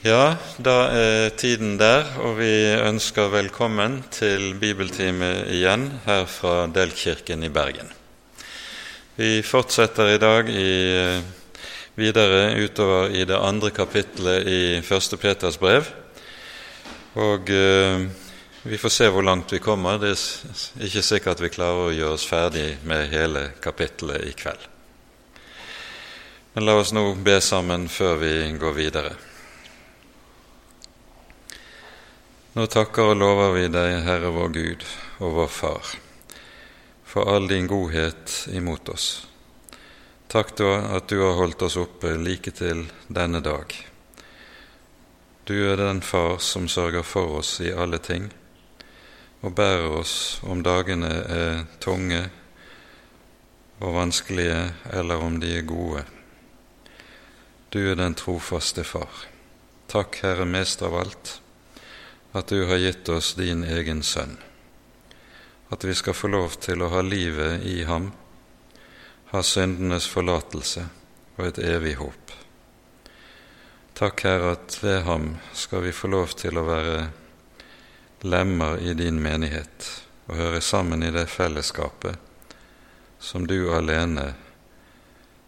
Ja, da er tiden der, og vi ønsker velkommen til bibeltime igjen her fra Delkirken i Bergen. Vi fortsetter i dag i, videre utover i det andre kapitlet i Første Peters brev. Og eh, vi får se hvor langt vi kommer. Det er ikke sikkert vi klarer å gjøre oss ferdig med hele kapittelet i kveld. Men la oss nå be sammen før vi går videre. Nå takker og lover vi deg, Herre vår Gud og vår Far, for all din godhet imot oss. Takk da at du har holdt oss oppe like til denne dag. Du er den Far som sørger for oss i alle ting, og bærer oss om dagene er tunge og vanskelige, eller om de er gode. Du er den trofaste Far. Takk, Herre, mest av alt at du har gitt oss din egen sønn, at vi skal få lov til å ha livet i ham, ha syndenes forlatelse og et evig håp. Takk, Herre, at ved ham skal vi få lov til å være lemmer i din menighet og høre sammen i det fellesskapet som du alene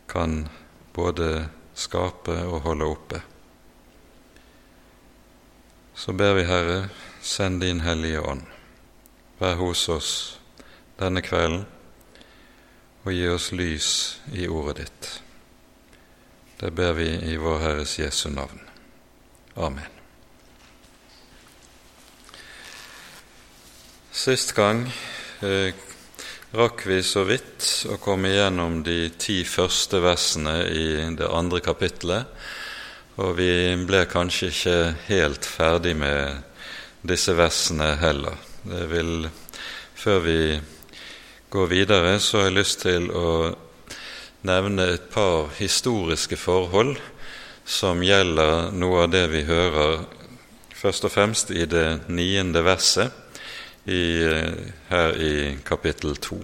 kan både skape og holde oppe så ber vi, Herre, send din Hellige Ånd. Vær hos oss denne kvelden og gi oss lys i ordet ditt. Det ber vi i vår Herres Jesu navn. Amen. Sist gang eh, rakk vi så vidt å komme igjennom de ti første versene i det andre kapittelet og vi ble kanskje ikke helt ferdig med disse versene heller. Vil, før vi går videre, så har jeg lyst til å nevne et par historiske forhold som gjelder noe av det vi hører først og fremst i det niende verset i, her i kapittel to.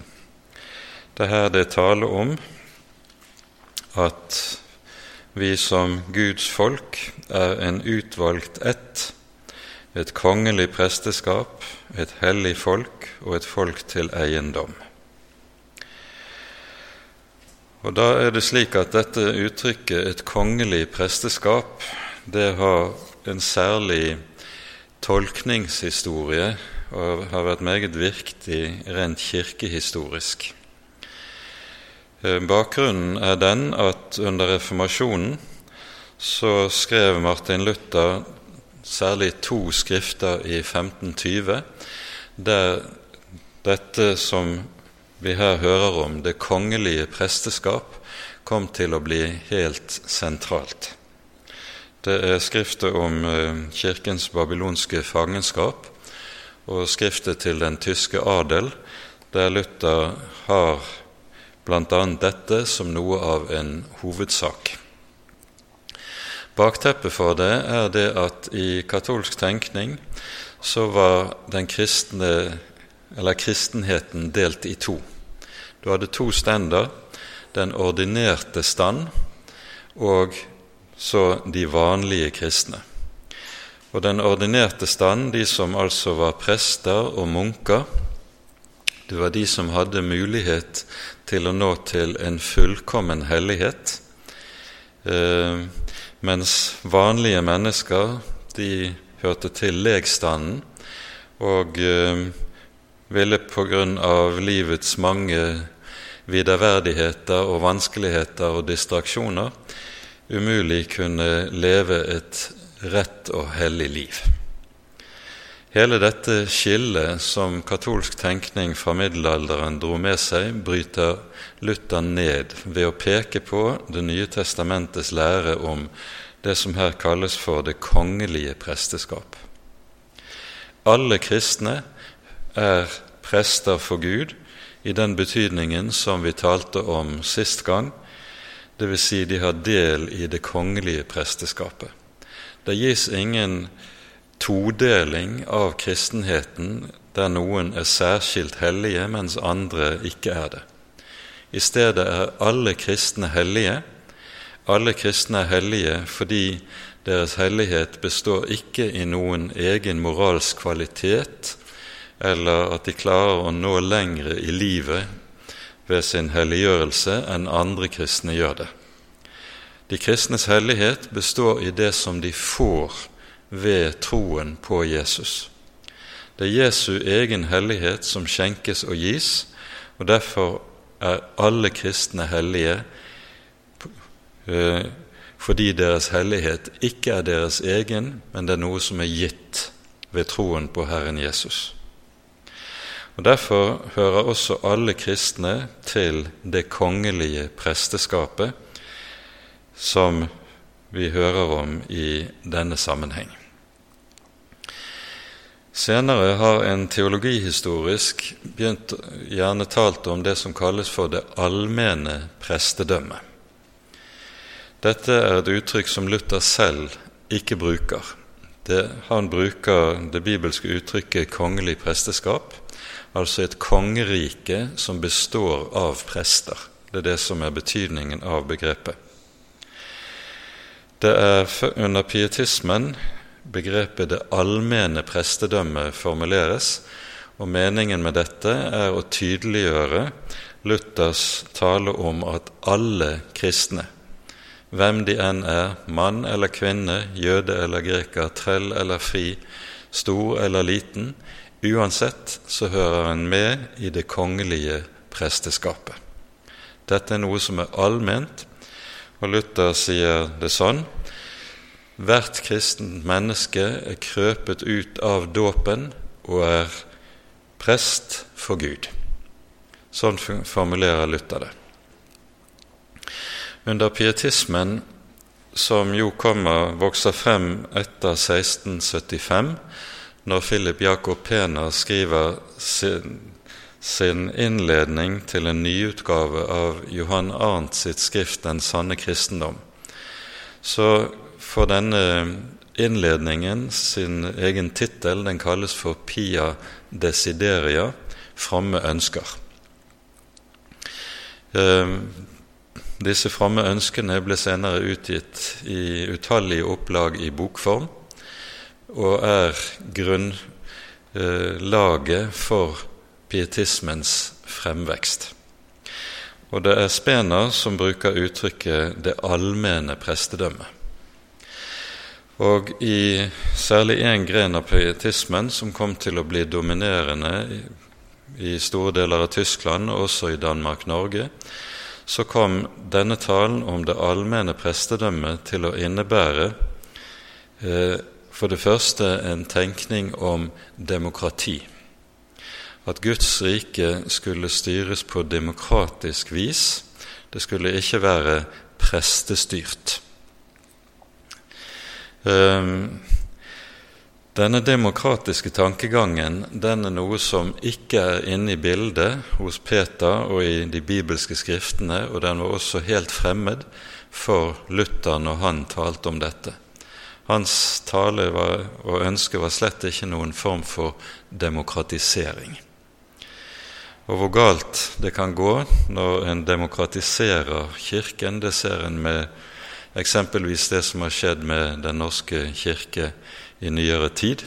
Det er her det tale om at vi som Guds folk er en utvalgt ett, et kongelig presteskap, et hellig folk og et folk til eiendom. Og Da er det slik at dette uttrykket 'et kongelig presteskap' det har en særlig tolkningshistorie og har vært meget viktig rent kirkehistorisk. Eh, bakgrunnen er den at under reformasjonen så skrev Martin Luther særlig to skrifter i 1520 der dette som vi her hører om, det kongelige presteskap, kom til å bli helt sentralt. Det er skriftet om eh, kirkens babylonske fangenskap og skriftet til den tyske adel, der Luther har bl.a. dette som noe av en hovedsak. Bakteppet for det er det at i katolsk tenkning så var den kristne, eller kristenheten delt i to. Du hadde to stender, den ordinerte stand og så de vanlige kristne. Og den ordinerte stand, de som altså var prester og munker, det var de som hadde mulighet til å nå til en fullkommen hellighet, eh, mens vanlige mennesker de hørte til legstanden og eh, ville av livets mange viderverdigheter og vanskeligheter og distraksjoner umulig kunne leve et rett og hellig liv. Hele dette skillet som katolsk tenkning fra middelalderen dro med seg, bryter Luther ned ved å peke på Det nye testamentets lære om det som her kalles for det kongelige presteskap. Alle kristne er prester for Gud i den betydningen som vi talte om sist gang, dvs. Si de har del i det kongelige presteskapet. Det gis ingen todeling av kristenheten der noen er særskilt hellige, mens andre ikke er det. I stedet er alle kristne hellige. alle kristne er hellige fordi deres hellighet består ikke i noen egen moralsk kvalitet, eller at de klarer å nå lengre i livet ved sin helliggjørelse enn andre kristne gjør det. De kristnes hellighet består i det som de får ved troen på Jesus. Det er Jesu egen hellighet som skjenkes og gis, og derfor er alle kristne hellige eh, fordi deres hellighet ikke er deres egen, men det er noe som er gitt ved troen på Herren Jesus. Og Derfor hører også alle kristne til det kongelige presteskapet som vi hører om i denne sammenheng. Senere har en teologihistorisk begynt gjerne talt om det som kalles for det allmenne prestedømmet. Dette er et uttrykk som Luther selv ikke bruker. Det, han bruker det bibelske uttrykket 'kongelig presteskap', altså et kongerike som består av prester. Det er det som er betydningen av begrepet. Det er under pietismen begrepet det allmenne prestedømmet formuleres, og meningen med dette er å tydeliggjøre Luthers tale om at alle kristne, hvem de enn er, mann eller kvinne, jøde eller greker, trell eller fri, stor eller liten, uansett så hører en med i det kongelige presteskapet. Dette er noe som er allment, og Luther sier det sånn Hvert kristent menneske er krøpet ut av dåpen og er prest for Gud. Sånn formulerer Luther det. Under pietismen, som jo kommer, vokser frem etter 1675, når Philip Jakob Pena skriver sin, sin innledning til en nyutgave av Johan Arnt sitt skrift 'Den sanne kristendom', så for denne innledningen sin egen tittel. Den kalles for Pia desideria framme ønsker. Eh, disse framme ønskene ble senere utgitt i utallige opplag i bokform, og er grunnlaget for pietismens fremvekst. Og det er Spener som bruker uttrykket 'det allmenne prestedømmet'. Og i særlig én gren av pietismen som kom til å bli dominerende i, store deler av Tyskland, og også i Danmark-Norge, så kom denne talen om det allmenne prestedømmet til å innebære eh, for det første en tenkning om demokrati. At Guds rike skulle styres på demokratisk vis. Det skulle ikke være prestestyrt. Ehm, denne demokratiske tankegangen den er noe som ikke er inne i bildet hos Peter og i de bibelske skriftene, og den var også helt fremmed for Luther når han talte om dette. Hans tale var, og ønske var slett ikke noen form for demokratisering. Og hvor galt det kan gå når en demokratiserer Kirken, det ser en med Eksempelvis det som har skjedd med Den norske kirke i nyere tid,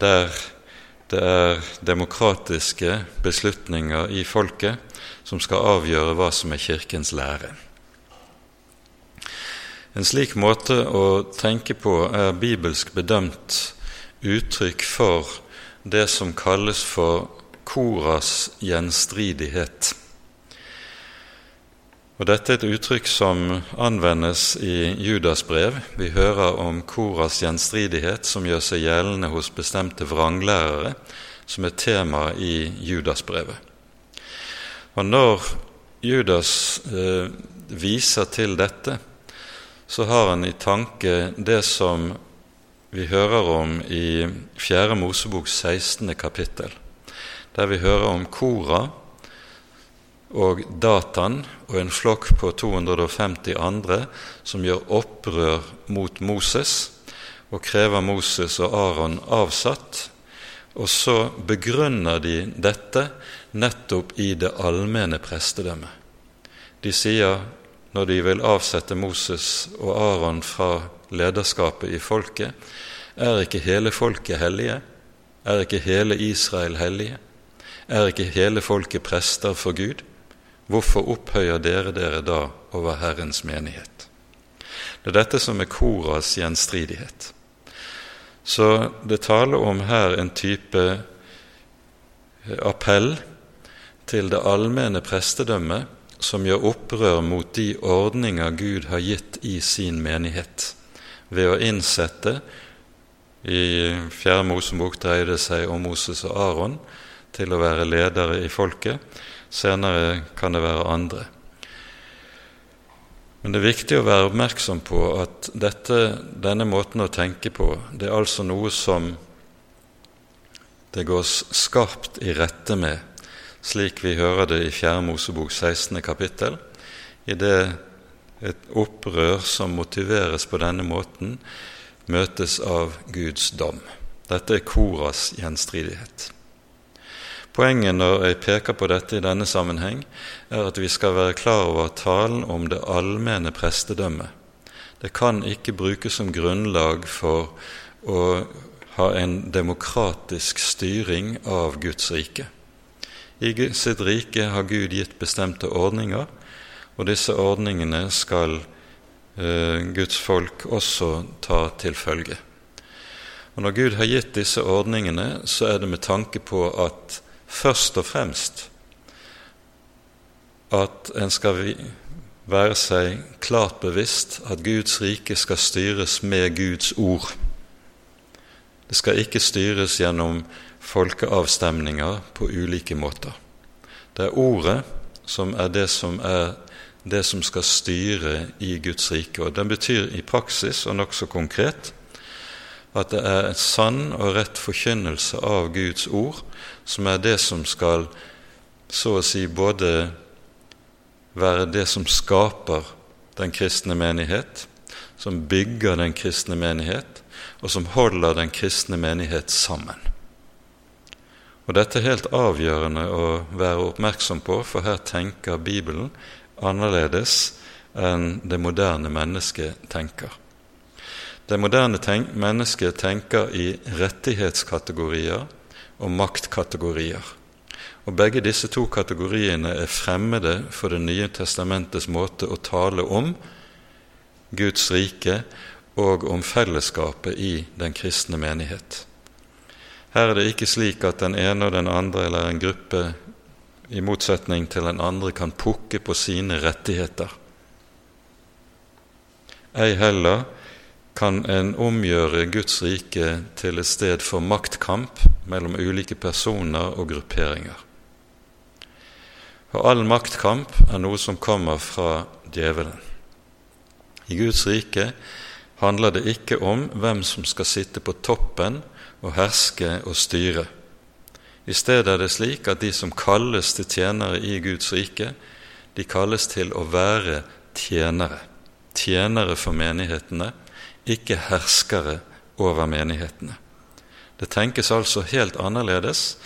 der det er demokratiske beslutninger i folket som skal avgjøre hva som er Kirkens lære. En slik måte å tenke på er bibelsk bedømt uttrykk for det som kalles for koras gjenstridighet. Og Dette er et uttrykk som anvendes i Judas brev. Vi hører om Koras gjenstridighet som gjør seg gjeldende hos bestemte vranglærere, som er tema i Judasbrevet. Og når Judas eh, viser til dette, så har han i tanke det som vi hører om i 4. Mosebok 16. kapittel, der vi hører om Kora og Datan og en flokk på 250 andre som gjør opprør mot Moses og krever Moses og Aron avsatt. Og så begrunner de dette nettopp i det allmenne prestedømmet. De sier når de vil avsette Moses og Aron fra lederskapet i folket, er ikke hele folket hellige? Er ikke hele Israel hellige? Er ikke hele folket prester for Gud? Hvorfor opphøyer dere dere da over Herrens menighet? Det er dette som er Koras gjenstridighet. Så det taler om her en type appell til det allmenne prestedømmet som gjør opprør mot de ordninger Gud har gitt i sin menighet, ved å innsette I Fjerde Mosebok dreier det seg om Moses og Aron til å være ledere i folket. Senere kan det være andre. Men det er viktig å være oppmerksom på at dette, denne måten å tenke på, det er altså noe som det gås skarpt i rette med, slik vi hører det i 4. Mosebok 16. kapittel, i det et opprør som motiveres på denne måten, møtes av Guds dom. Dette er Koras gjenstridighet. Poenget når jeg peker på dette i denne sammenheng, er at vi skal være klar over talen om det allmenne prestedømmet. Det kan ikke brukes som grunnlag for å ha en demokratisk styring av Guds rike. I sitt rike har Gud gitt bestemte ordninger, og disse ordningene skal eh, Guds folk også ta til følge. Og Når Gud har gitt disse ordningene, så er det med tanke på at først og fremst at en skal være seg klart bevisst at Guds rike skal styres med Guds ord. Det skal ikke styres gjennom folkeavstemninger på ulike måter. Det er ordet som er det som er det som skal styre i Guds rike. Og Den betyr i praksis og nokså konkret at det er en sann og rett forkynnelse av Guds ord som er det som skal så å si både være det som skaper den kristne menighet, som bygger den kristne menighet, og som holder den kristne menighet sammen. Og Dette er helt avgjørende å være oppmerksom på, for her tenker Bibelen annerledes enn det moderne mennesket tenker. Det moderne tenk mennesket tenker i rettighetskategorier og maktkategorier. Og Begge disse to kategoriene er fremmede for Det nye testamentets måte å tale om Guds rike og om fellesskapet i den kristne menighet. Her er det ikke slik at den ene og den andre eller en gruppe i motsetning til den andre kan pukke på sine rettigheter. Ei heller kan en omgjøre Guds rike til et sted for maktkamp mellom ulike personer og grupperinger. Og all maktkamp er noe som kommer fra djevelen. I Guds rike handler det ikke om hvem som skal sitte på toppen og herske og styre. I stedet er det slik at de som kalles til tjenere i Guds rike, de kalles til å være tjenere. Tjenere for menighetene, ikke herskere over menighetene. Det tenkes altså helt annerledes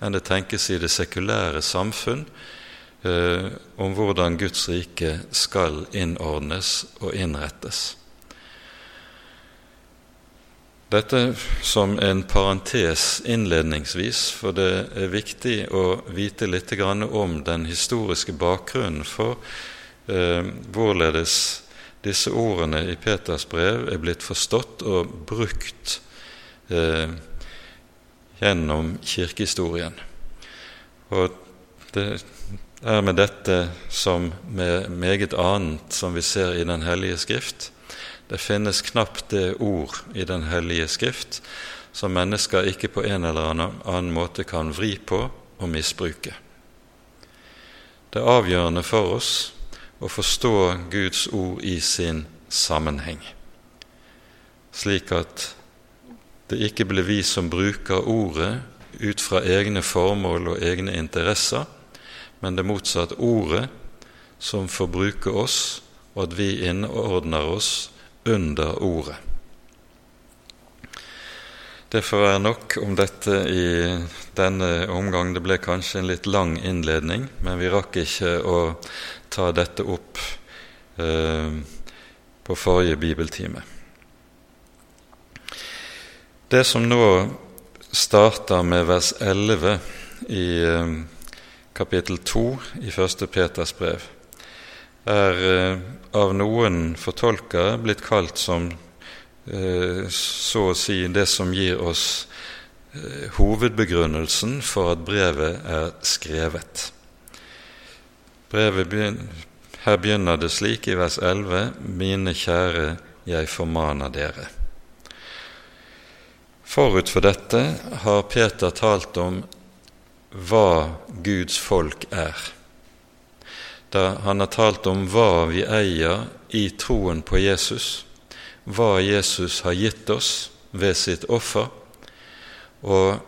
enn det tenkes i det sekulære samfunn eh, om hvordan Guds rike skal innordnes og innrettes. Dette som en parentes innledningsvis, for det er viktig å vite litt om den historiske bakgrunnen for eh, hvorledes disse ordene i Peters brev er blitt forstått og brukt eh, gjennom kirkehistorien. Og det er med dette som med meget annet som vi ser i Den hellige skrift. Det finnes knapt det ord i Den hellige skrift som mennesker ikke på en eller annen måte kan vri på og misbruke. Det avgjørende for oss å forstå Guds ord i sin sammenheng, slik at det ikke blir vi som bruker ordet ut fra egne formål og egne interesser, men det motsatt ordet som får bruke oss, og at vi innordner oss under ordet. Det får være nok om dette i denne omgang. Det ble kanskje en litt lang innledning, men vi rakk ikke å ta dette opp eh, på forrige bibeltime. Det som nå starter med vers 11 i eh, kapittel 2 i 1. Peters brev, er eh, av noen fortolkere blitt kalt som så å si det som gir oss hovedbegrunnelsen for at brevet er skrevet. Brevet begynner, her begynner det slik i vers 11.: Mine kjære, jeg formaner dere. Forut for dette har Peter talt om hva Guds folk er. Da han har talt om hva vi eier i troen på Jesus, hva Jesus har gitt oss ved sitt offer, og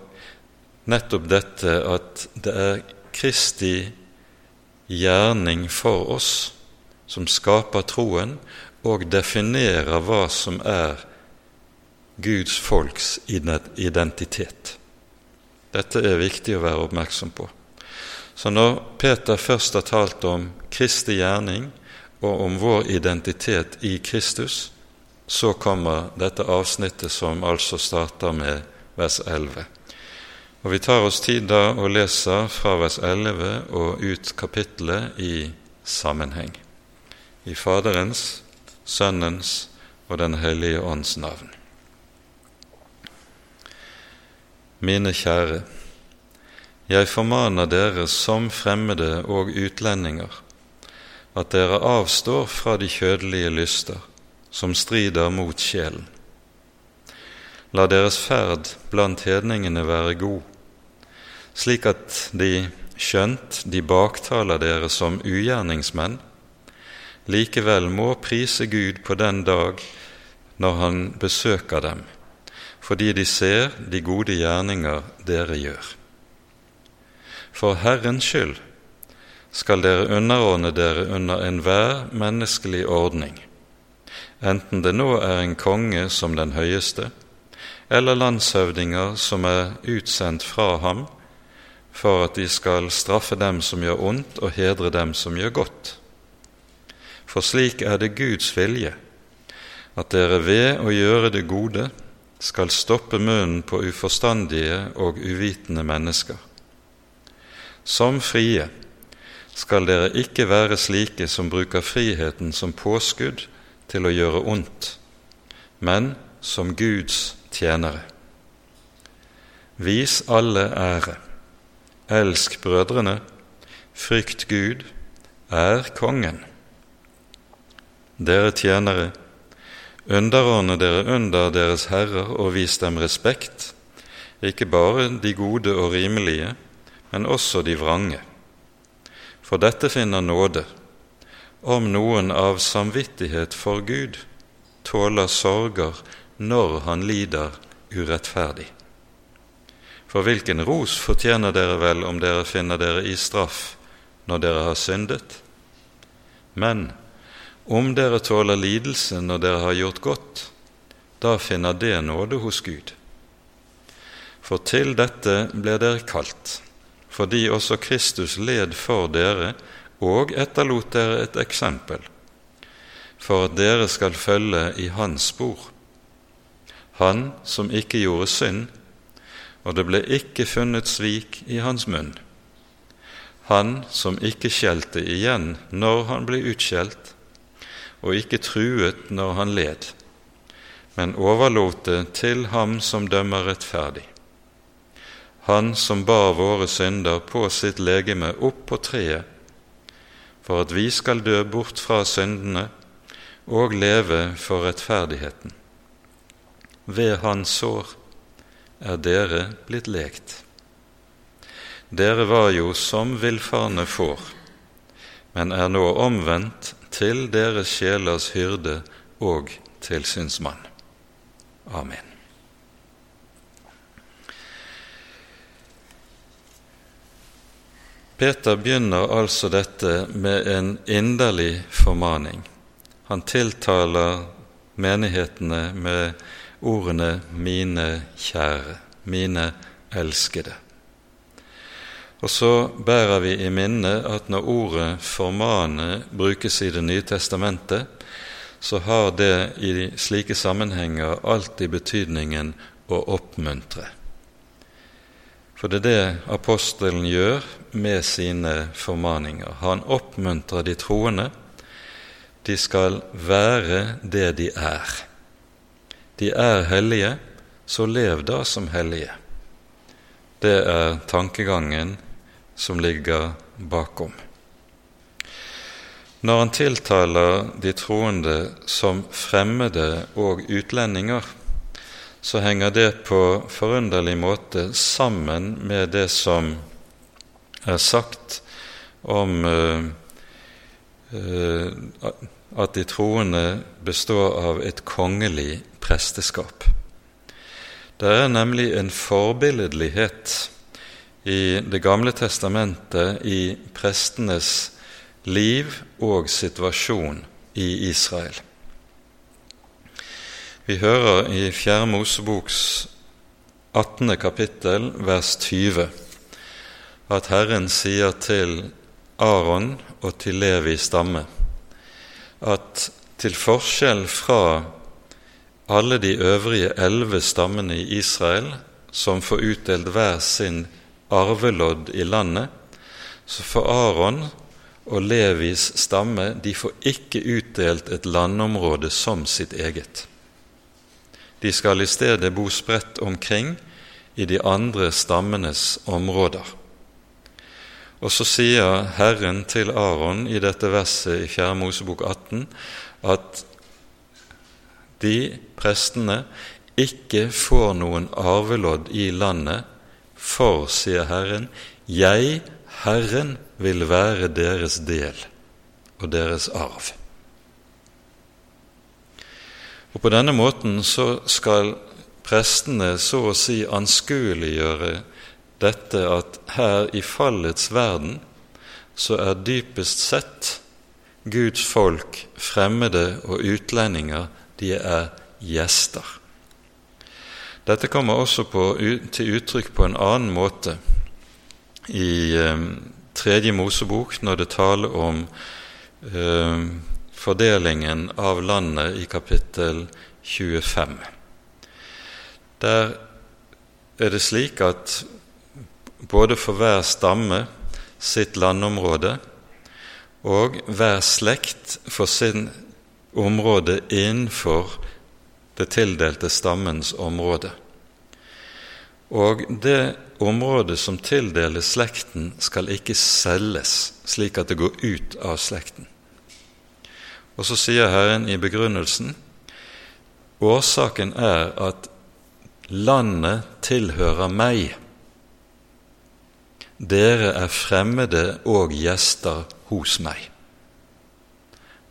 nettopp dette at det er Kristi gjerning for oss som skaper troen og definerer hva som er Guds folks identitet. Dette er viktig å være oppmerksom på. Så når Peter først har talt om Kristi gjerning og om vår identitet i Kristus, så kommer dette avsnittet som altså starter med vers 11. Og Vi tar oss tid da og leser fra vers 11 og ut kapittelet i sammenheng. I Faderens, Sønnens og Den hellige ånds navn. Mine kjære, jeg formaner dere som fremmede og utlendinger at dere avstår fra de kjødelige lyster som strider mot sjelen. La deres ferd blant hedningene være god, slik at de, skjønt de baktaler dere som ugjerningsmenn, likevel må prise Gud på den dag når Han besøker dem fordi de ser de gode gjerninger dere gjør. For Herrens skyld skal dere underordne dere under enhver menneskelig ordning, enten det nå er en konge som den høyeste, eller landshøvdinger som er utsendt fra ham for at de skal straffe dem som gjør ondt, og hedre dem som gjør godt. For slik er det Guds vilje, at dere ved å gjøre det gode skal stoppe munnen på uforstandige og uvitende mennesker. Som frie skal dere ikke være slike som bruker friheten som påskudd til å gjøre ondt, men som Guds tjenere. Vis alle ære. Elsk brødrene. Frykt Gud. Er Kongen. Dere tjenere, Underordne dere under deres herrer og vis dem respekt, ikke bare de gode og rimelige, men også de vrange. For dette finner nåde, om noen av samvittighet for Gud tåler sorger når han lider urettferdig. For hvilken ros fortjener dere vel om dere finner dere i straff når dere har syndet? Men om dere tåler lidelse når dere har gjort godt, da finner det nåde hos Gud. For til dette ble dere kalt, fordi også Kristus led for dere og etterlot dere et eksempel, for at dere skal følge i hans spor. Han som ikke gjorde synd, og det ble ikke funnet svik i hans munn. Han som ikke skjelte igjen når han ble utskjelt, og ikke truet når han led, men overlot det til ham som dømmer rettferdig. Han som bar våre synder på sitt legeme opp på treet, for at vi skal dø bort fra syndene og leve for rettferdigheten. Ved hans sår er dere blitt lekt. Dere var jo som villfarne får, men er nå omvendt til deres sjelers hyrde og tilsynsmann. Amen. Peter begynner altså dette med en inderlig formaning. Han tiltaler menighetene med ordene 'mine kjære', 'mine elskede'. Og så bærer vi i minne at når ordet 'formane' brukes i Det nye testamentet, så har det i slike sammenhenger alltid betydningen å oppmuntre. For det er det apostelen gjør med sine formaninger. Han oppmuntrer de troende. De skal være det de er. De er hellige, så lev da som hellige. Det er tankegangen som ligger bakom. Når han tiltaler de troende som fremmede og utlendinger, så henger det på forunderlig måte sammen med det som er sagt om uh, uh, at de troende består av et kongelig presteskap. Det er nemlig en forbilledlighet i Det gamle testamentet i prestenes liv og situasjon i Israel. Vi hører i Fjerde Moseboks 18. kapittel, vers 20, at Herren sier til Aron og til Levi stamme at til forskjell fra alle de øvrige elleve stammene i Israel, som får utdelt hver sin arvelodd i landet, så får Aron og Levis stamme de får ikke utdelt et landområde som sitt eget. De skal i stedet bo spredt omkring i de andre stammenes områder. Og så sier Herren til Aron i dette verset i 4. Mosebok 18 at de prestene ikke får noen arvelodd i landet for, sier Herren, jeg, Herren, vil være deres del og deres arv. Og På denne måten så skal prestene så å si anskueliggjøre dette at her i fallets verden så er dypest sett Guds folk fremmede og utlendinger, de er gjester. Dette kommer også på, til uttrykk på en annen måte i eh, Tredje Mosebok, når det taler om eh, fordelingen av landet i kapittel 25. Der er det slik at både for hver stamme sitt landområde og hver slekt for sin område innenfor det tildelte stammens område. Og det området som tildeles slekten, skal ikke selges slik at det går ut av slekten. Og så sier Herren i begrunnelsen årsaken er at landet tilhører meg. Dere er fremmede og gjester hos meg.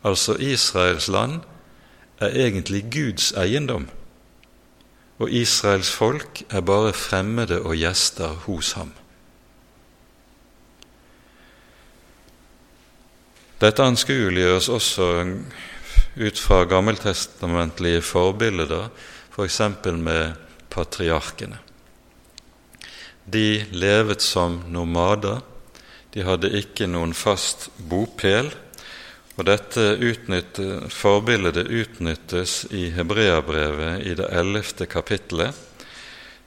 Altså Israels land er egentlig Guds eiendom, og Israels folk er bare fremmede og gjester hos ham. Dette anskueliggjøres også ut fra gammeltestamentlige forbilder, f.eks. For med patriarkene. De levet som nomader, de hadde ikke noen fast bopel og Dette forbildet utnyttes i Hebreabrevet i det ellevte kapittelet,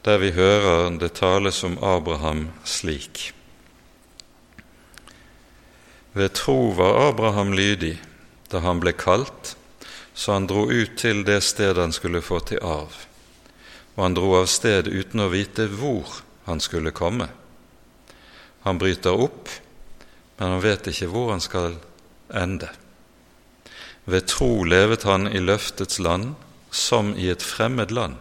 der vi hører det tales om Abraham slik. Ved tro var Abraham lydig da han ble kalt, så han dro ut til det stedet han skulle få til arv, og han dro av sted uten å vite hvor han skulle komme. Han bryter opp, men han vet ikke hvor han skal ende. Ved tro levet han i løftets land som i et fremmed land.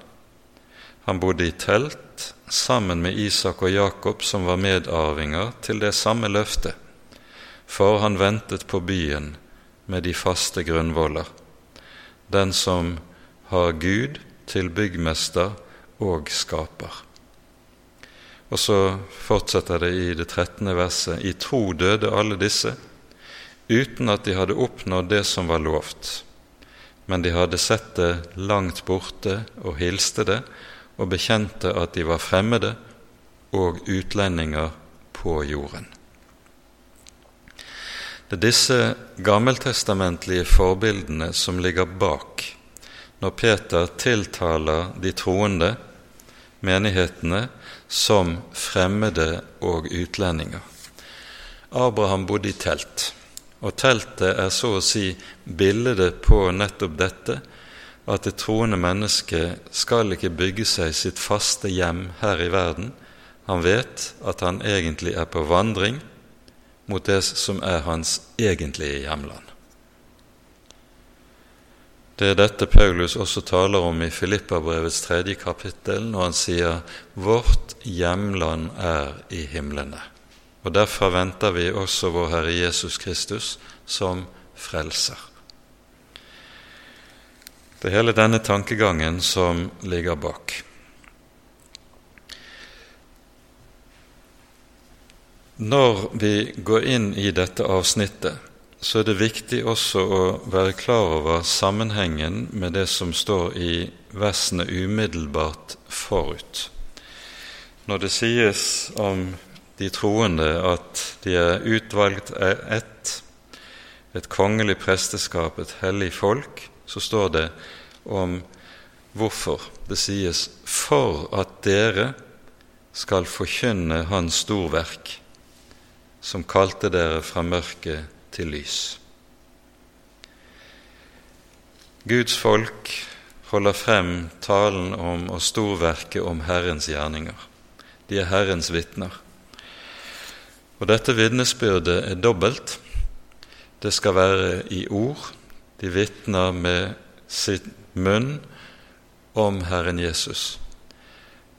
Han bodde i telt sammen med Isak og Jakob, som var medarvinger til det samme løftet, for han ventet på byen med de faste grunnvoller, den som har Gud til byggmester og skaper. Og så fortsetter det i det trettende verset. I tro døde alle disse uten at de hadde oppnådd det som var lovt, men de hadde sett det langt borte og hilste det og bekjente at de var fremmede og utlendinger på jorden. Det er disse gammeltestamentlige forbildene som ligger bak når Peter tiltaler de troende, menighetene, som fremmede og utlendinger. Abraham bodde i telt, og teltet er så å si bildet på nettopp dette, at det troende mennesket skal ikke bygge seg sitt faste hjem her i verden. Han vet at han egentlig er på vandring mot det som er hans egentlige hjemland. Det er dette Paulus også taler om i Filippabrevets tredje kapittel, når han sier 'Vårt hjemland er i himlene'. Og Derfor venter vi også vår Herre Jesus Kristus som frelser. Det er hele denne tankegangen som ligger bak. Når vi går inn i dette avsnittet, så er det viktig også å være klar over sammenhengen med det som står i versene umiddelbart forut. Når det sies om de troende at de er utvalgt ett, et kongelig presteskap, et hellig folk, så står det om hvorfor. Det sies 'for at dere skal forkynne Hans storverk' som kalte dere fra mørket til lys. Guds folk holder frem talen om og storverket om Herrens gjerninger. De er Herrens vitner. Og dette vitnesbyrdet er dobbelt. Det skal være i ord. De vitner med sin munn om Herren Jesus.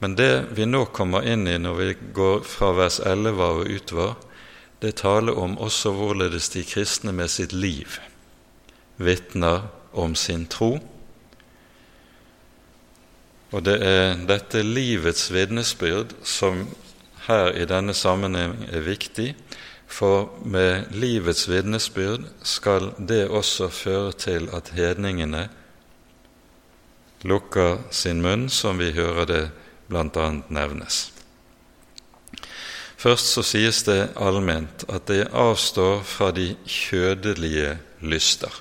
Men det vi nå kommer inn i når vi går fra vers 11 og utover, det taler om også hvorledes de kristne med sitt liv vitner om sin tro. Og det er dette livets vitnesbyrd som her i denne sammenheng er viktig, for med livets vitnesbyrd skal det også føre til at hedningene lukker sin munn, som vi hører det bl.a. nevnes. Først så sies det allment at det avstår fra de kjødelige lyster.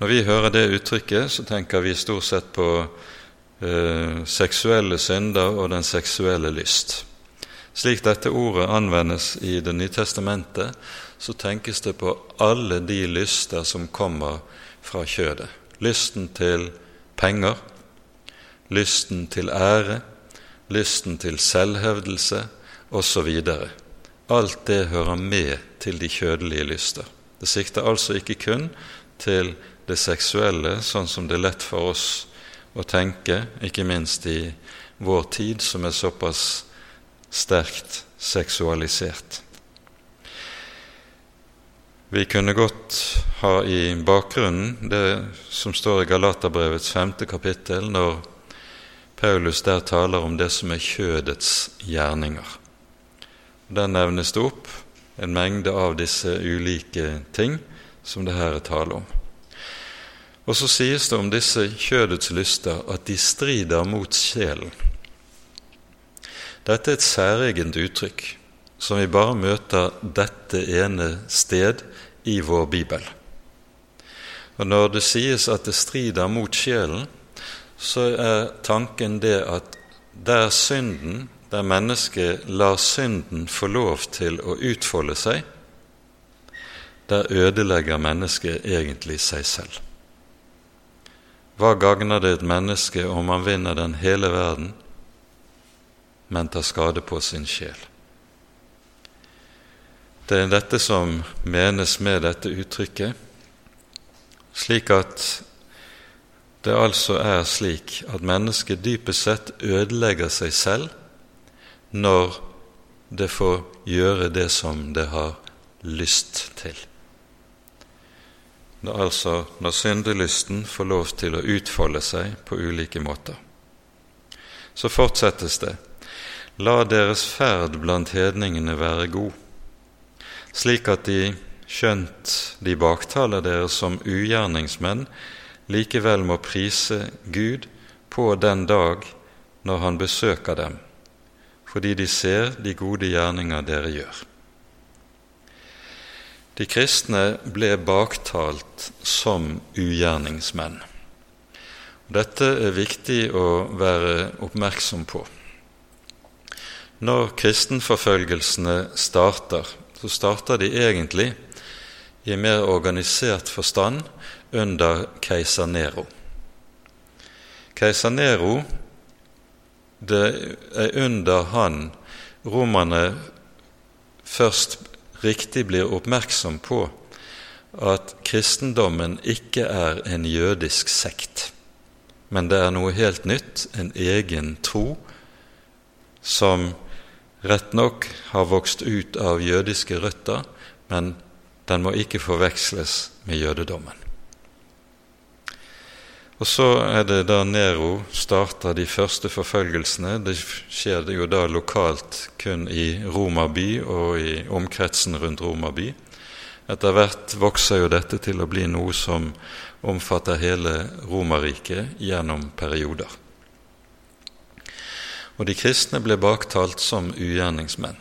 Når vi hører det uttrykket, så tenker vi stort sett på eh, seksuelle synder og den seksuelle lyst. Slik dette ordet anvendes i Det nye testamentet, så tenkes det på alle de lyster som kommer fra kjødet. Lysten til penger, lysten til ære, lysten til selvhevdelse, osv. Alt det hører med til de kjødelige lyster. Det sikter altså ikke kun til det seksuelle, sånn som det er lett for oss å tenke, ikke minst i vår tid, som er såpass sterkt seksualisert. Vi kunne godt ha i bakgrunnen det som står i Galaterbrevets femte kapittel, når Paulus der taler om det som er kjødets gjerninger. Der nevnes det opp en mengde av disse ulike ting som det her er tale om. Og så sies det om disse kjødets lyster at de strider mot sjelen. Dette er et særegent uttrykk som vi bare møter dette ene sted i vår bibel. Og Når det sies at det strider mot sjelen, så er tanken det at der synden der mennesket lar synden få lov til å utfolde seg, der ødelegger mennesket egentlig seg selv. Hva gagner det et menneske om man vinner den hele verden, men tar skade på sin sjel? Det er dette som menes med dette uttrykket, slik at det altså er slik at mennesket dypest sett ødelegger seg selv når det får gjøre det som det har lyst til. Det er altså når syndelysten får lov til å utfolde seg på ulike måter. Så fortsettes det. La deres ferd blant hedningene være god, slik at de, skjønt de baktaler dere som ugjerningsmenn, likevel må prise Gud på den dag når Han besøker dem fordi de ser de gode gjerninger dere gjør. De kristne ble baktalt som ugjerningsmenn. Dette er viktig å være oppmerksom på. Når kristenforfølgelsene starter, så starter de egentlig i mer organisert forstand under keiser Nero. Keiser Nero, det er under han romerne først riktig blir oppmerksom på at kristendommen ikke er en jødisk sekt, men det er noe helt nytt, en egen tro, som rett nok har vokst ut av jødiske røtter, men den må ikke forveksles med jødedommen. Og så er det da Nero starter de første forfølgelsene. Det skjer jo da lokalt kun i Roma by og i omkretsen rundt Roma by. Etter hvert vokser jo dette til å bli noe som omfatter hele Romerriket gjennom perioder. Og de kristne ble baktalt som ugjerningsmenn.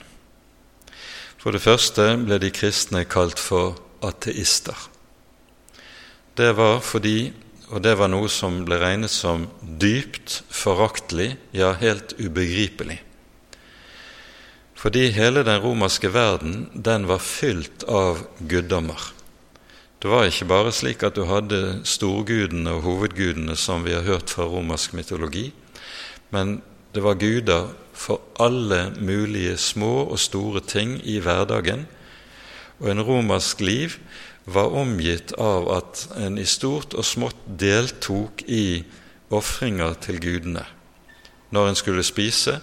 For det første ble de kristne kalt for ateister. Det var fordi, og det var noe som ble regnet som dypt foraktelig, ja, helt ubegripelig. Fordi hele den romerske verden, den var fylt av guddommer. Det var ikke bare slik at du hadde storgudene og hovedgudene som vi har hørt fra romersk mytologi, men det var guder for alle mulige små og store ting i hverdagen. Og en romersk liv var omgitt av at en i stort og smått deltok i ofringer til gudene. Når en skulle spise,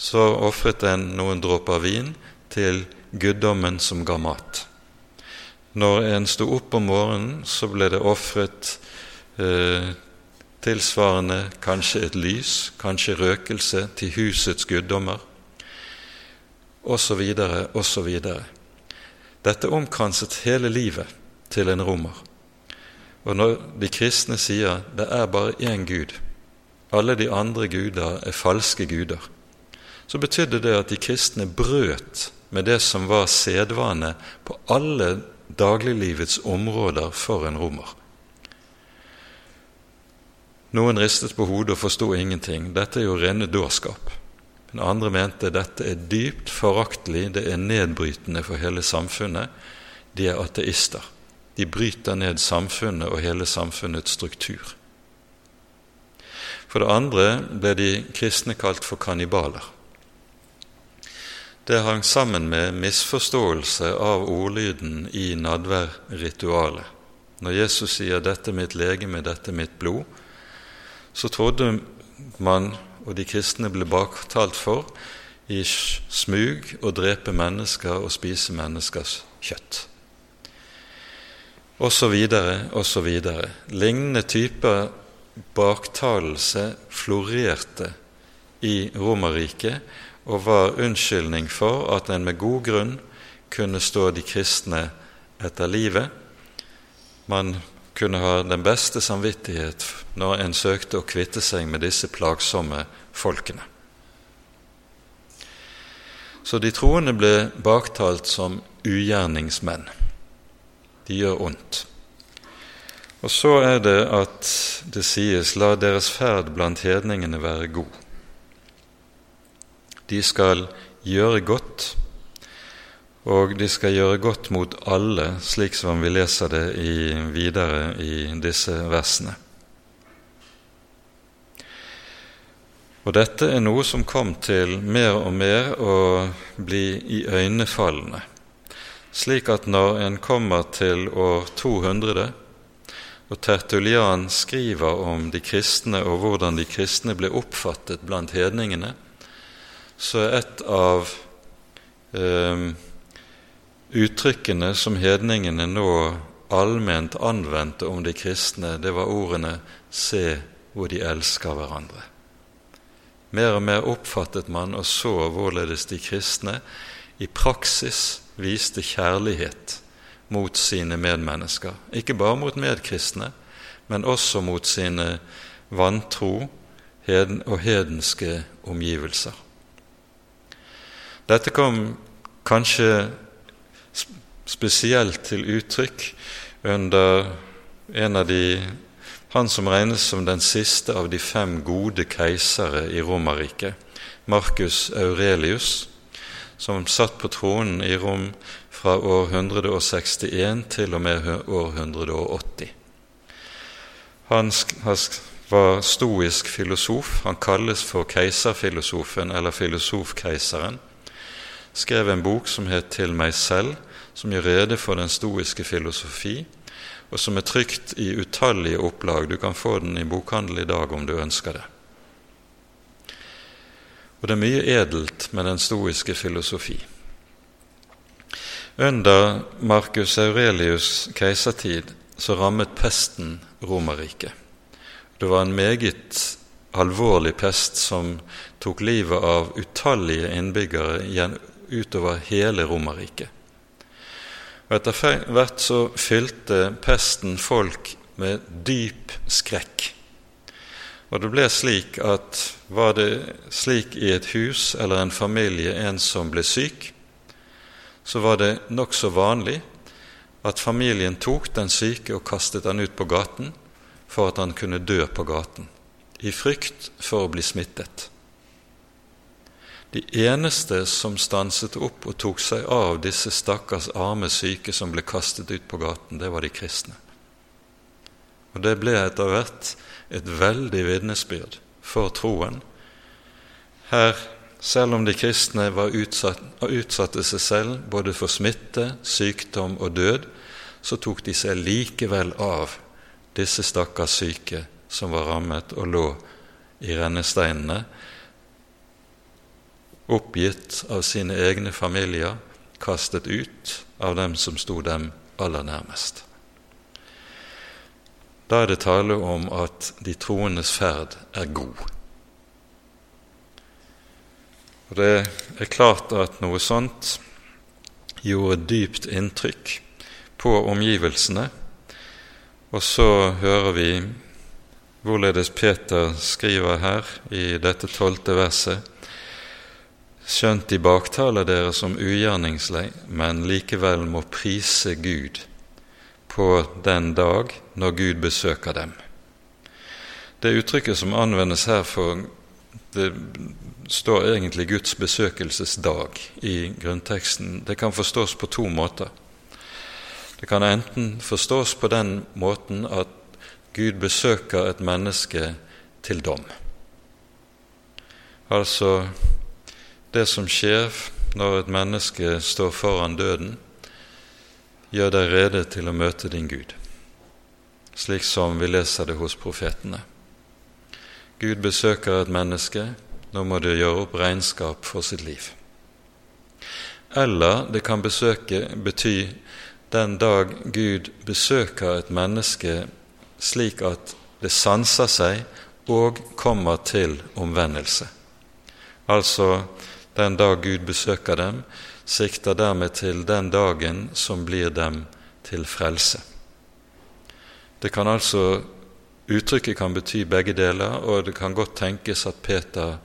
så ofret en noen dråper vin til guddommen som ga mat. Når en sto opp om morgenen, så ble det ofret eh, Tilsvarende kanskje et lys, kanskje røkelse til husets guddommer, osv., osv. Dette omkranset hele livet til en romer. Og når de kristne sier det er bare én Gud, alle de andre guder er falske guder, så betydde det at de kristne brøt med det som var sedvane på alle dagliglivets områder for en romer. Noen ristet på hodet og forsto ingenting. Dette er jo rene dårskap. Men andre mente dette er dypt foraktelig, det er nedbrytende for hele samfunnet. De er ateister. De bryter ned samfunnet og hele samfunnets struktur. For det andre ble de kristne kalt for kannibaler. Det hang sammen med misforståelse av ordlyden i nadværritualet. Når Jesus sier 'dette mitt legeme, dette mitt blod', så trodde man, og de kristne ble baktalt for, i smug å drepe mennesker og spise menneskers kjøtt. Og så videre, og så videre. Lignende typer baktalelse florerte i Romerriket og var unnskyldning for at en med god grunn kunne stå de kristne etter livet. Man kunne ha den beste samvittighet når en søkte å kvitte seg med disse plagsomme folkene. Så de troende ble baktalt som ugjerningsmenn. De gjør ondt. Og så er det at det sies 'la deres ferd blant hedningene være god'. De skal gjøre godt og de skal gjøre godt mot alle, slik som vi leser det i, videre i disse versene. Og dette er noe som kom til mer og mer å bli iøynefallende, slik at når en kommer til år 200, og Tertulian skriver om de kristne og hvordan de kristne ble oppfattet blant hedningene, så er et av eh, Uttrykkene som hedningene nå allment anvendte om de kristne, det var ordene 'se hvor de elsker hverandre'. Mer og mer oppfattet man og så hvorledes de kristne i praksis viste kjærlighet mot sine medmennesker. Ikke bare mot medkristne, men også mot sine vantro og hedenske omgivelser. Dette kom kanskje spesielt til uttrykk under en av de han som regnes som den siste av de fem gode keisere i Romerriket, Marcus Aurelius, som satt på tronen i Rom fra år 161 til og med år 180. Han var stoisk filosof. Han kalles for keiserfilosofen eller filosofkeiseren. Skrev en bok som het Til meg selv, som gjør rede for den stoiske filosofi, og som er trykt i utallige opplag. Du kan få den i bokhandel i dag om du ønsker det. Og det er mye edelt med den stoiske filosofi. Under Marcus Aurelius' keisertid så rammet pesten Romerriket. Det var en meget alvorlig pest som tok livet av utallige innbyggere utover hele Romerriket. Og Etter hvert så fylte pesten folk med dyp skrekk. Og det ble slik at var det slik i et hus eller en familie en som ble syk, så var det nokså vanlig at familien tok den syke og kastet han ut på gaten for at han kunne dø på gaten, i frykt for å bli smittet. De eneste som stanset opp og tok seg av disse stakkars arme syke som ble kastet ut på gaten, det var de kristne. Og det ble etter hvert et veldig vitnesbyrd for troen. Her, selv om de kristne var utsatt, utsatte seg selv både for smitte, sykdom og død, så tok de seg likevel av disse stakkars syke som var rammet og lå i rennesteinene, oppgitt av sine egne familier, kastet ut av dem som sto dem aller nærmest. Da er det tale om at de troendes ferd er god. Og Det er klart at noe sånt gjorde dypt inntrykk på omgivelsene. Og så hører vi hvorledes Peter skriver her i dette tolvte verset skjønt de baktaler dere som ugjerningslei, men likevel må prise Gud på den dag når Gud besøker dem. Det uttrykket som anvendes her for det står egentlig Guds besøkelsesdag i grunnteksten. Det kan forstås på to måter. Det kan enten forstås på den måten at Gud besøker et menneske til dom. Altså det som skjer når et menneske står foran døden, gjør deg rede til å møte din Gud, slik som vi leser det hos profetene. Gud besøker et menneske, nå må det gjøre opp regnskap for sitt liv. Eller det kan besøke, bety den dag Gud besøker et menneske slik at det sanser seg og kommer til omvendelse. Altså den dag Gud besøker dem, sikter dermed til den dagen som blir dem til frelse. Det kan altså Uttrykket kan bety begge deler, og det kan godt tenkes at Peter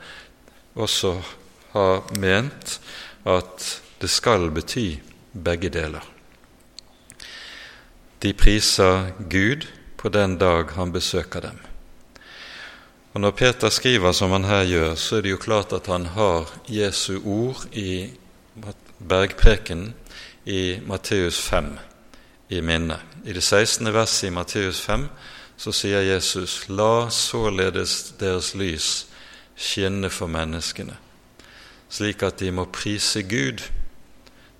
også har ment at det skal bety begge deler. De priser Gud på den dag han besøker dem. Og Når Peter skriver som han her gjør, så er det jo klart at han har Jesu ord i bergprekenen i Matteus 5 i minne. I det 16. verset i Matteus 5 så sier Jesus:" La således deres lys skinne for menneskene, slik at de må prise Gud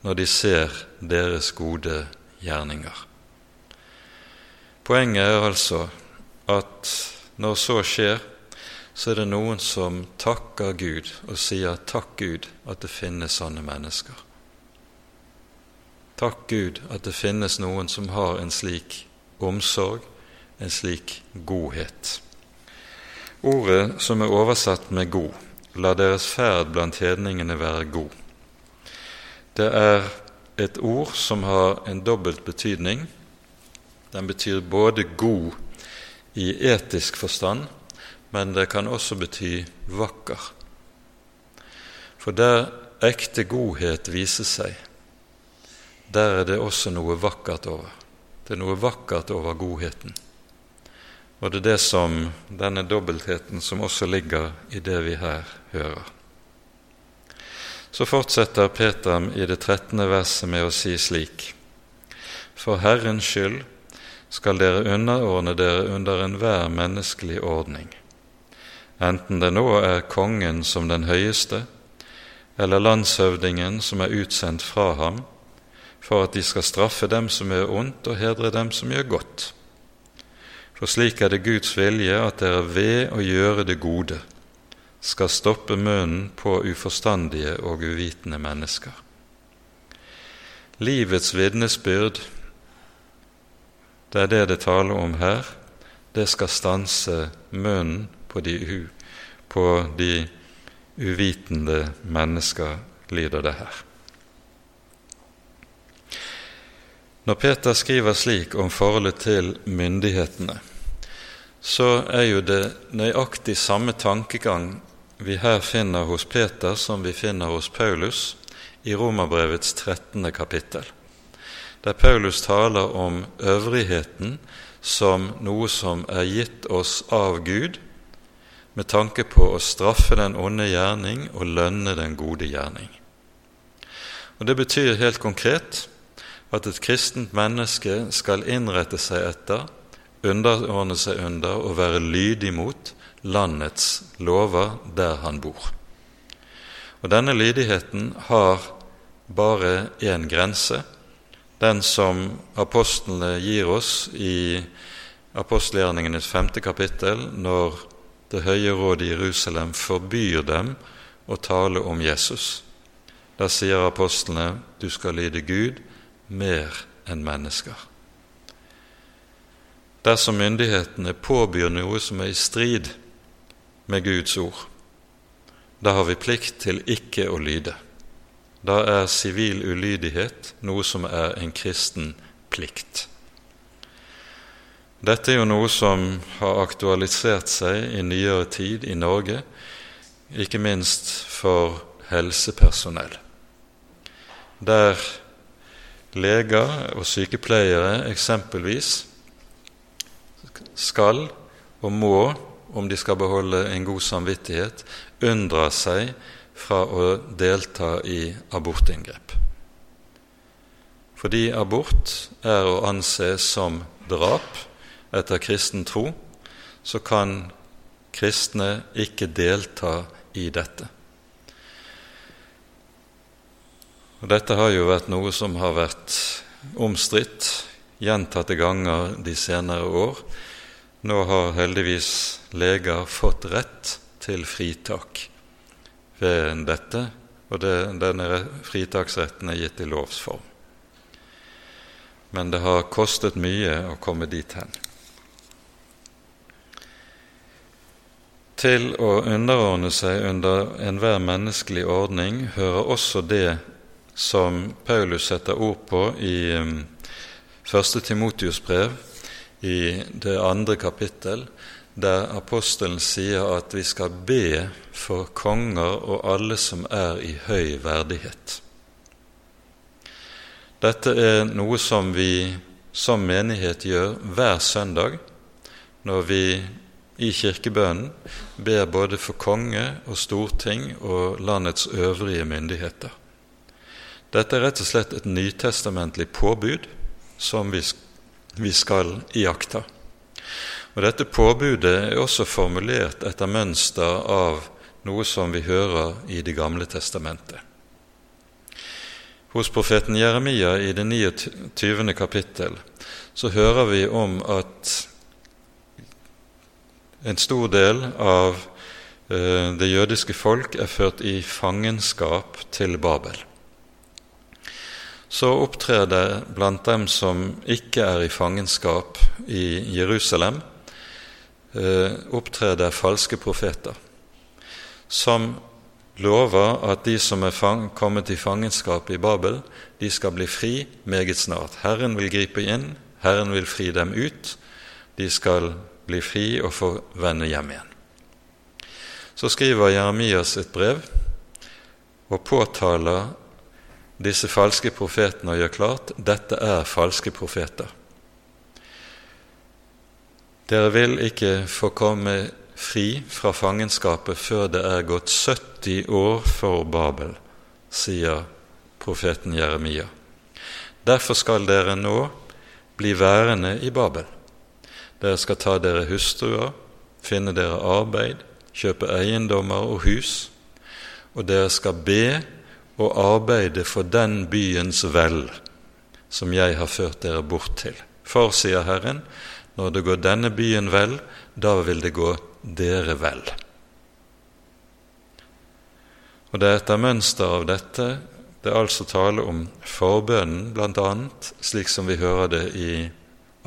når de ser deres gode gjerninger. Poenget er altså at når så skjer, så er det noen som takker Gud og sier 'takk Gud at det finnes sånne mennesker'. Takk Gud at det finnes noen som har en slik omsorg, en slik godhet. Ordet som er oversatt med 'god', la deres ferd blant hedningene være god. Det er et ord som har en dobbelt betydning. Den betyr både god i etisk forstand, men det kan også bety vakker. For der ekte godhet viser seg, der er det også noe vakkert over. Det er noe vakkert over godheten. Og det er det som, denne dobbeltheten som også ligger i det vi her hører. Så fortsetter Peter i det trettende verset med å si slik.: For Herrens skyld skal dere underordne dere under enhver menneskelig ordning, enten det nå er kongen som den høyeste, eller landshøvdingen som er utsendt fra ham, for at de skal straffe dem som gjør ondt, og hedre dem som gjør godt. For slik er det Guds vilje at dere ved å gjøre det gode skal stoppe munnen på uforstandige og uvitende mennesker. Livets vitnesbyrd, det er det det taler om her, det skal stanse munnen på de, på de uvitende mennesker, lider det her. Når Peter skriver slik om forholdet til myndighetene, så er jo det nøyaktig samme tankegang vi her finner hos Peter som vi finner hos Paulus i Romerbrevets 13. kapittel, der Paulus taler om øvrigheten som noe som er gitt oss av Gud, med tanke på å straffe den onde gjerning og lønne den gode gjerning. Og Det betyr helt konkret at et kristent menneske skal innrette seg etter, underordne seg under og være lydig mot landets lover der han bor. Og Denne lydigheten har bare én grense, den som apostlene gir oss i apostelgjerningenes femte kapittel, når det høye rådet i Jerusalem forbyr dem å tale om Jesus. Da sier apostlene du skal lyde Gud mer enn mennesker. Dersom myndighetene påbyr noe som er i strid med Guds ord, da har vi plikt til ikke å lyde. Da er sivil ulydighet noe som er en kristen plikt. Dette er jo noe som har aktualisert seg i nyere tid i Norge, ikke minst for helsepersonell, der leger og sykepleiere eksempelvis skal og må, om de skal beholde en god samvittighet, unndra seg fra å delta i abortinngrep. Fordi abort er å anse som drap, etter kristen tro, så kan kristne ikke delta i dette. Og Dette har jo vært noe som har vært omstridt gjentatte ganger de senere år. Nå har heldigvis leger fått rett til fritak ved dette, og det, denne fritaksretten er gitt i lovs form. Men det har kostet mye å komme dit hen. Til å underordne seg under enhver menneskelig ordning hører også det som Paulus setter ord på i um, første Timotius brev, i det andre kapittel, der apostelen sier at vi skal be for konger og alle som er i høy verdighet. Dette er noe som vi som menighet gjør hver søndag når vi i kirkebønnen ber både for konge og storting og landets øvrige myndigheter. Dette er rett og slett et nytestamentlig påbud som vi, skal iaktta. Og Dette påbudet er også formulert etter mønster av noe som vi hører i Det gamle testamentet. Hos profeten Jeremia i det 29. kapittel så hører vi om at en stor del av eh, det jødiske folk er ført i fangenskap til Babel. Så opptrer det blant dem som ikke er i fangenskap i Jerusalem, eh, opptrer det falske profeter som lover at de som er kommet i fangenskap i Babel, de skal bli fri meget snart. Herren vil gripe inn, Herren vil fri dem ut. De skal bli fri og få vende hjem igjen. Så skriver Jeremias et brev og påtaler disse falske profetene og gjør klart dette er falske profeter. Dere vil ikke få komme fri fra fangenskapet før det er gått 70 år for Babel, sier profeten Jeremia. Derfor skal dere nå bli værende i Babel. Dere skal ta dere hustruer, finne dere arbeid, kjøpe eiendommer og hus, og dere skal be og arbeide for den byens vel som jeg har ført dere bort til. For, sier Herren, når det går denne byen vel, da vil det gå dere vel. Og Det er etter mønster av dette det er altså tale om forbønnen, bl.a., slik som vi hører det i,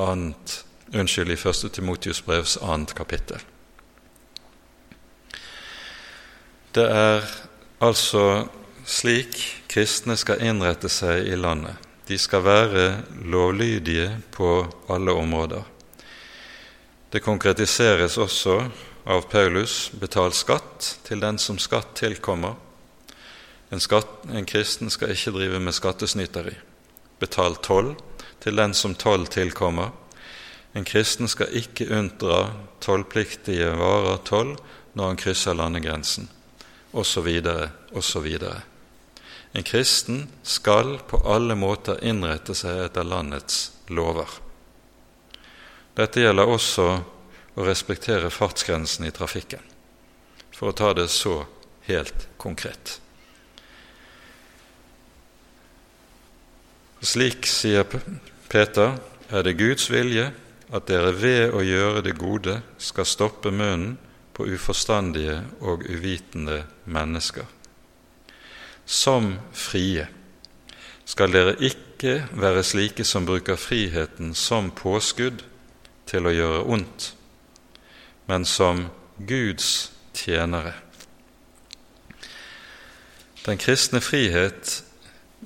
annet, unnskyld, i 1. Timotius brevs annet kapittel. Det er altså slik kristne skal innrette seg i landet. De skal være lovlydige på alle områder. Det konkretiseres også av Paulus betal skatt til den som skatt tilkommer. En, skatt, en kristen skal ikke drive med skattesnyteri. Betal toll til den som toll tilkommer. En kristen skal ikke unndra tollpliktige varer toll når han krysser landegrensen, osv., osv. En kristen skal på alle måter innrette seg etter landets lover. Dette gjelder også å respektere fartsgrensen i trafikken, for å ta det så helt konkret. Slik, sier Peter, er det Guds vilje at dere ved å gjøre det gode skal stoppe munnen på uforstandige og uvitende mennesker. Som frie skal dere ikke være slike som bruker friheten som påskudd til å gjøre ondt, men som Guds tjenere. Den kristne frihet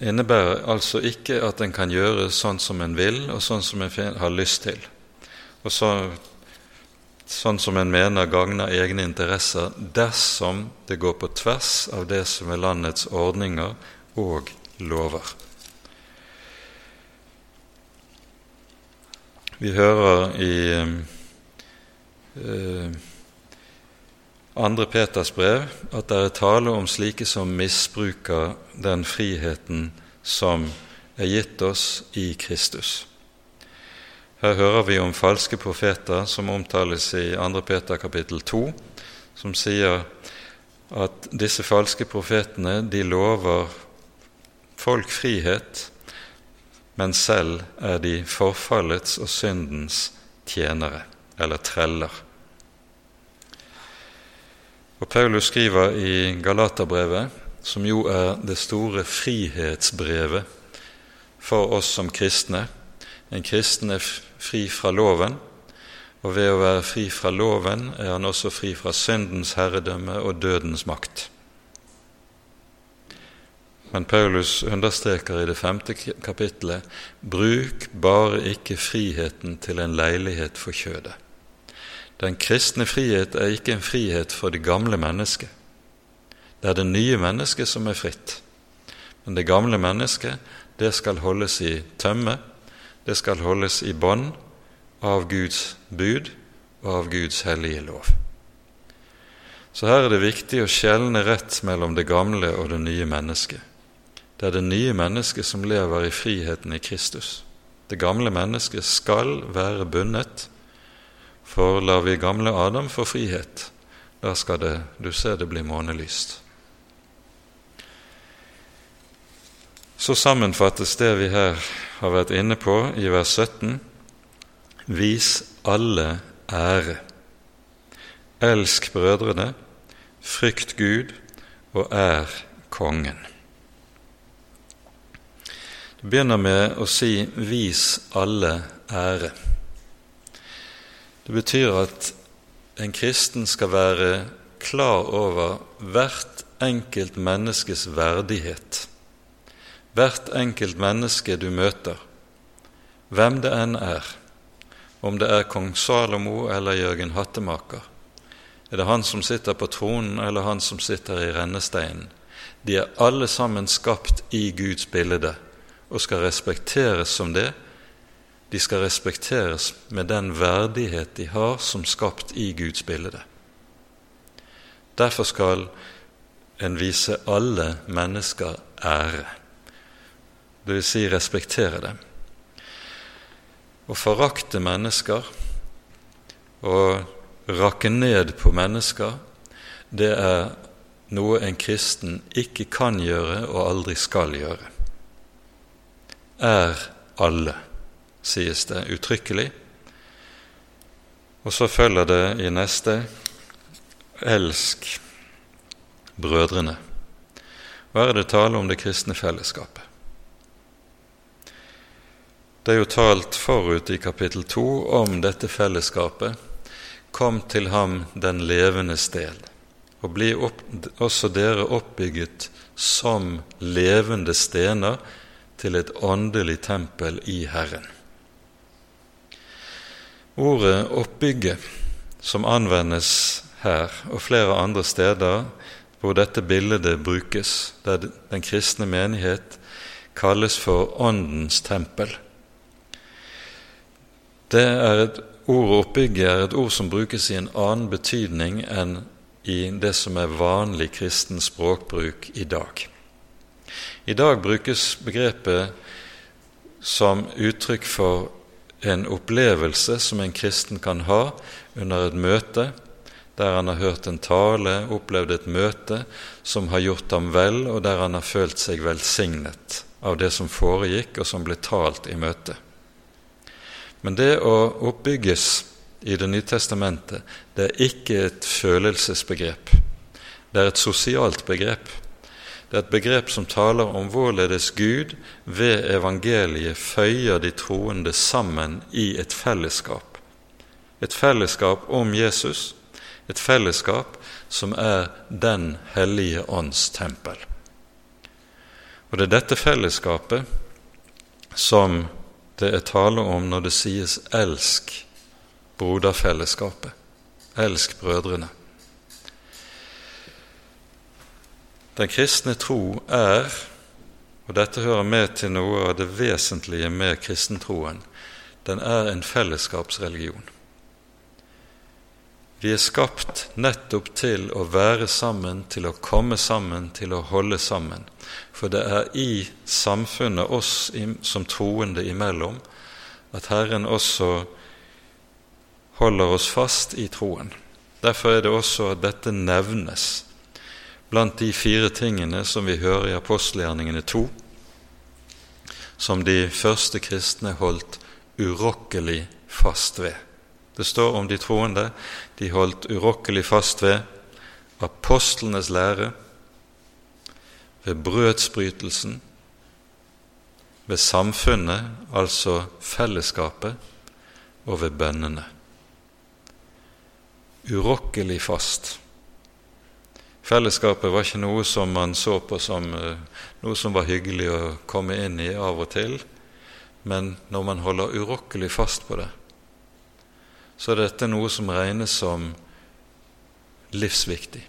innebærer altså ikke at en kan gjøre sånn som en vil, og sånn som en har lyst til, og så, sånn som en mener gagner egne interesser, dersom det går på tvers av det som er landets ordninger og lover. Vi hører i eh, andre Peters brev at det er tale om slike som misbruker den friheten som er gitt oss i Kristus. Her hører vi om falske profeter som omtales i 2. Peter kapittel 2, som sier at disse falske profetene de lover folk frihet men selv er de forfallets og syndens tjenere, eller treller. Og Paulus skriver i Galaterbrevet, som jo er det store frihetsbrevet for oss som kristne En kristen er fri fra loven, og ved å være fri fra loven er han også fri fra syndens herredømme og dødens makt. Men Paulus understreker i det femte kapittelet bruk bare ikke friheten til en leilighet for kjødet. Den kristne frihet er ikke en frihet for det gamle mennesket. Det er det nye mennesket som er fritt. Men det gamle mennesket, det skal holdes i tømme, det skal holdes i bånd av Guds bud og av Guds hellige lov. Så her er det viktig å skjelne rett mellom det gamle og det nye mennesket. Det er det nye mennesket som lever i friheten i Kristus. Det gamle mennesket skal være bundet, for lar vi gamle Adam få frihet, da skal det, du ser det bli månelyst. Så sammenfattes det vi her har vært inne på i vers 17. Vis alle ære. Elsk brødrene, frykt Gud og ær Kongen. Det begynner med å si 'vis alle ære'. Det betyr at en kristen skal være klar over hvert enkelt menneskes verdighet. Hvert enkelt menneske du møter, hvem det enn er, om det er kong Salomo eller Jørgen Hattemaker, er det han som sitter på tronen eller han som sitter i rennesteinen, De er alle sammen skapt i Guds bilde og skal respekteres som det. De skal respekteres med den verdighet de har som skapt i Guds bilde. Derfor skal en vise alle mennesker ære, vil si respektere dem. Å forakte mennesker og rakke ned på mennesker, det er noe en kristen ikke kan gjøre og aldri skal gjøre. Er alle, sies det uttrykkelig. Og så følger det i neste elsk brødrene. Hva er det tale om det kristne fellesskapet? Det er jo talt forut i kapittel to om dette fellesskapet. Kom til ham den levende sted, og bli opp, også dere oppbygget som levende stener til et åndelig tempel i Herren. Ordet 'oppbygge', som anvendes her og flere andre steder hvor dette bildet brukes, der den kristne menighet kalles for Åndens tempel. Det er et Ordet 'oppbygge' er et ord som brukes i en annen betydning enn i det som er vanlig kristen språkbruk i dag. I dag brukes begrepet som uttrykk for en opplevelse som en kristen kan ha under et møte der han har hørt en tale, opplevd et møte som har gjort ham vel, og der han har følt seg velsignet av det som foregikk, og som ble talt i møtet. Men det å oppbygges i Det nye testamentet, det er ikke et følelsesbegrep. Det er et sosialt begrep. Det er et begrep som taler om hvorledes Gud ved evangeliet føyer de troende sammen i et fellesskap. Et fellesskap om Jesus, et fellesskap som er Den hellige ånds tempel. Og det er dette fellesskapet som det er tale om når det sies 'elsk broderfellesskapet', 'elsk brødrene'. Den kristne tro er, og dette hører med til noe av det vesentlige med kristentroen, den er en fellesskapsreligion. Vi er skapt nettopp til å være sammen, til å komme sammen, til å holde sammen. For det er i samfunnet oss som troende imellom at Herren også holder oss fast i troen. Derfor er det også at dette nevnes blant de fire tingene som vi hører i apostelgjerningene to, som de første kristne holdt urokkelig fast ved. Det står om de troende de holdt urokkelig fast ved apostlenes lære, ved brødsbrytelsen, ved samfunnet, altså fellesskapet, og ved bønnene. Urokkelig fast. Fellesskapet var ikke noe som man så på som uh, noe som var hyggelig å komme inn i av og til, men når man holder urokkelig fast på det, så er dette noe som regnes som livsviktig.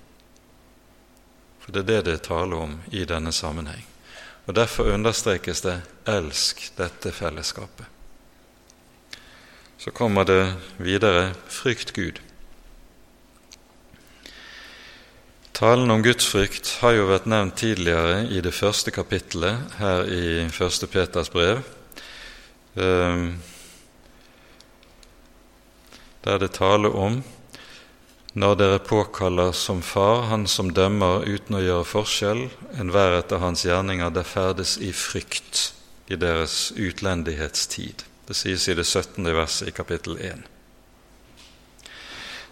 For det er det det er tale om i denne sammenheng. Og Derfor understrekes det 'elsk dette fellesskapet'. Så kommer det videre 'frykt Gud'. Talen om gudsfrykt har jo vært nevnt tidligere i det første kapittelet her i 1. Peters brev, ehm, der det taler om når dere påkaller som far han som dømmer uten å gjøre forskjell, enhver etter hans gjerninger, der ferdes i frykt i deres utlendighetstid. Det sies i det 17. verset i kapittel 1.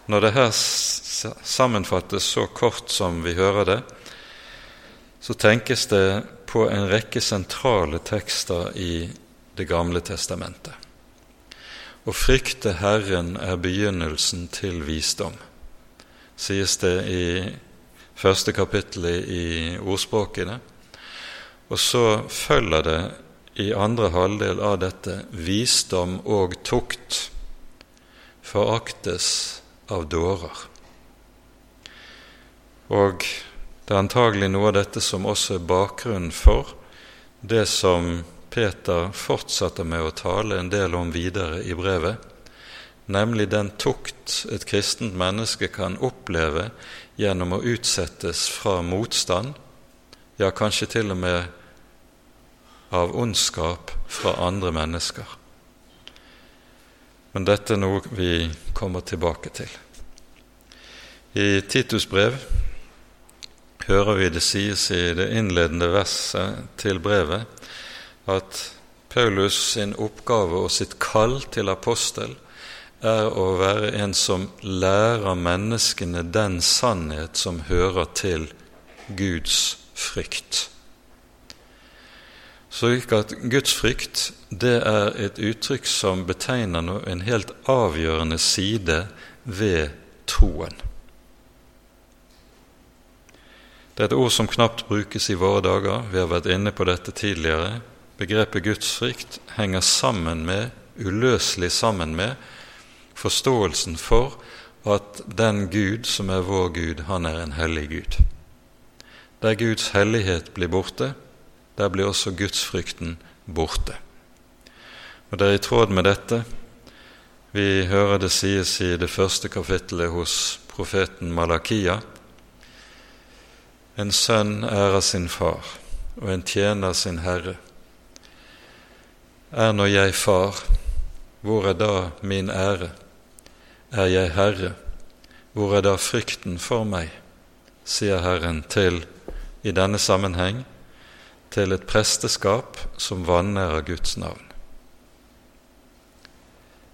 Når det her sammenfattes så kort som vi hører det, så tenkes det på en rekke sentrale tekster i Det gamle testamentet. Å frykte Herren er begynnelsen til visdom, sies det i første kapittelet i ordspråkene. Og så følger det i andre halvdel av dette visdom og tukt foraktes av dårer. Og Det er antagelig noe av dette som også er bakgrunnen for det som Peter fortsetter med å tale en del om videre i brevet, nemlig den tukt et kristent menneske kan oppleve gjennom å utsettes fra motstand, ja, kanskje til og med av ondskap fra andre mennesker. Men dette er noe vi kommer tilbake til. I Titus brev hører vi det sies i det innledende verset til brevet at Paulus sin oppgave og sitt kall til apostel er å være en som lærer menneskene den sannhet som hører til Guds frykt. Slik at Guds frykt det er et uttrykk som betegner en helt avgjørende side ved troen. Det er et ord som knapt brukes i våre dager. Vi har vært inne på dette tidligere. Begrepet gudsfrykt henger sammen med, uløselig sammen med, forståelsen for at den Gud som er vår Gud, han er en hellig Gud. Der Guds hellighet blir borte, der blir også gudsfrykten borte. Og Det er i tråd med dette vi hører det sies i det første kapittelet hos profeten Malakia en sønn ærer sin far, og en tjener sin herre. Er nå jeg far, hvor er da min ære? Er jeg herre, hvor er da frykten for meg? sier Herren til, i denne sammenheng, til et presteskap som vanærer Guds navn.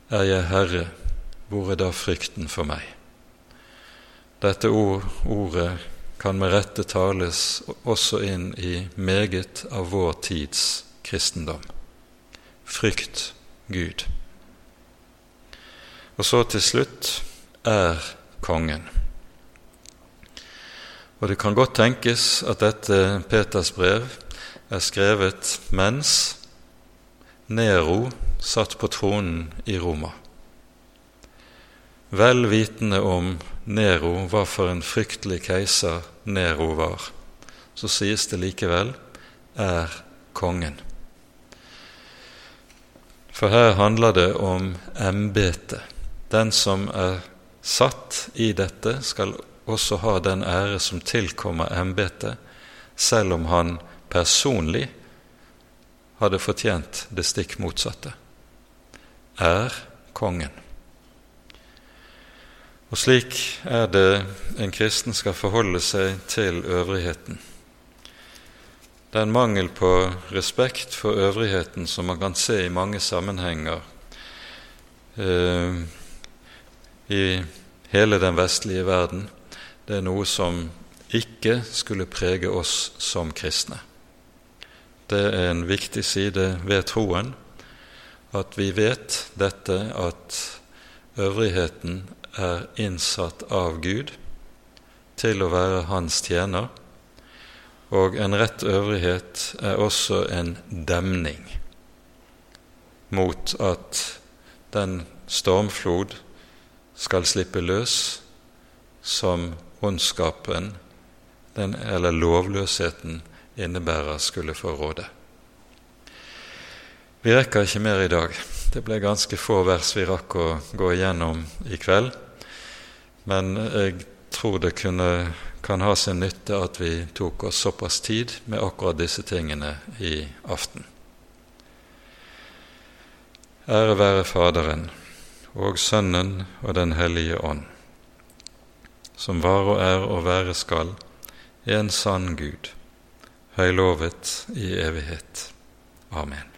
Er jeg herre, hvor er da frykten for meg? Dette ord, ordet kan med rette tales også inn i meget av vår tids kristendom. Frykt Gud. Og så til slutt er kongen. Og det kan godt tenkes at dette Peters brev er skrevet mens Nero satt på tronen i Roma. Vel vitende om Nero, hva for en fryktelig keiser Nero var, så sies det likevel er kongen. For her handler det om embetet. Den som er satt i dette, skal også ha den ære som tilkommer embetet, selv om han personlig hadde fortjent det stikk motsatte. Er kongen. Og slik er det en kristen skal forholde seg til øvrigheten. Det er en mangel på respekt for øvrigheten som man kan se i mange sammenhenger eh, i hele den vestlige verden. Det er noe som ikke skulle prege oss som kristne. Det er en viktig side ved troen at vi vet dette at øvrigheten er innsatt av Gud til å være Hans tjener, og en rett øvrighet er også en demning mot at den stormflod skal slippe løs som ondskapen, den, eller lovløsheten, innebærer skulle få råde. Vi rekker ikke mer i dag. Det ble ganske få vers vi rakk å gå igjennom i kveld. Men jeg tror det kunne, kan ha sin nytte at vi tok oss såpass tid med akkurat disse tingene i aften. Ære være Faderen og Sønnen og Den hellige ånd, som var og er og være skal, en sann Gud, høylovet i evighet. Amen.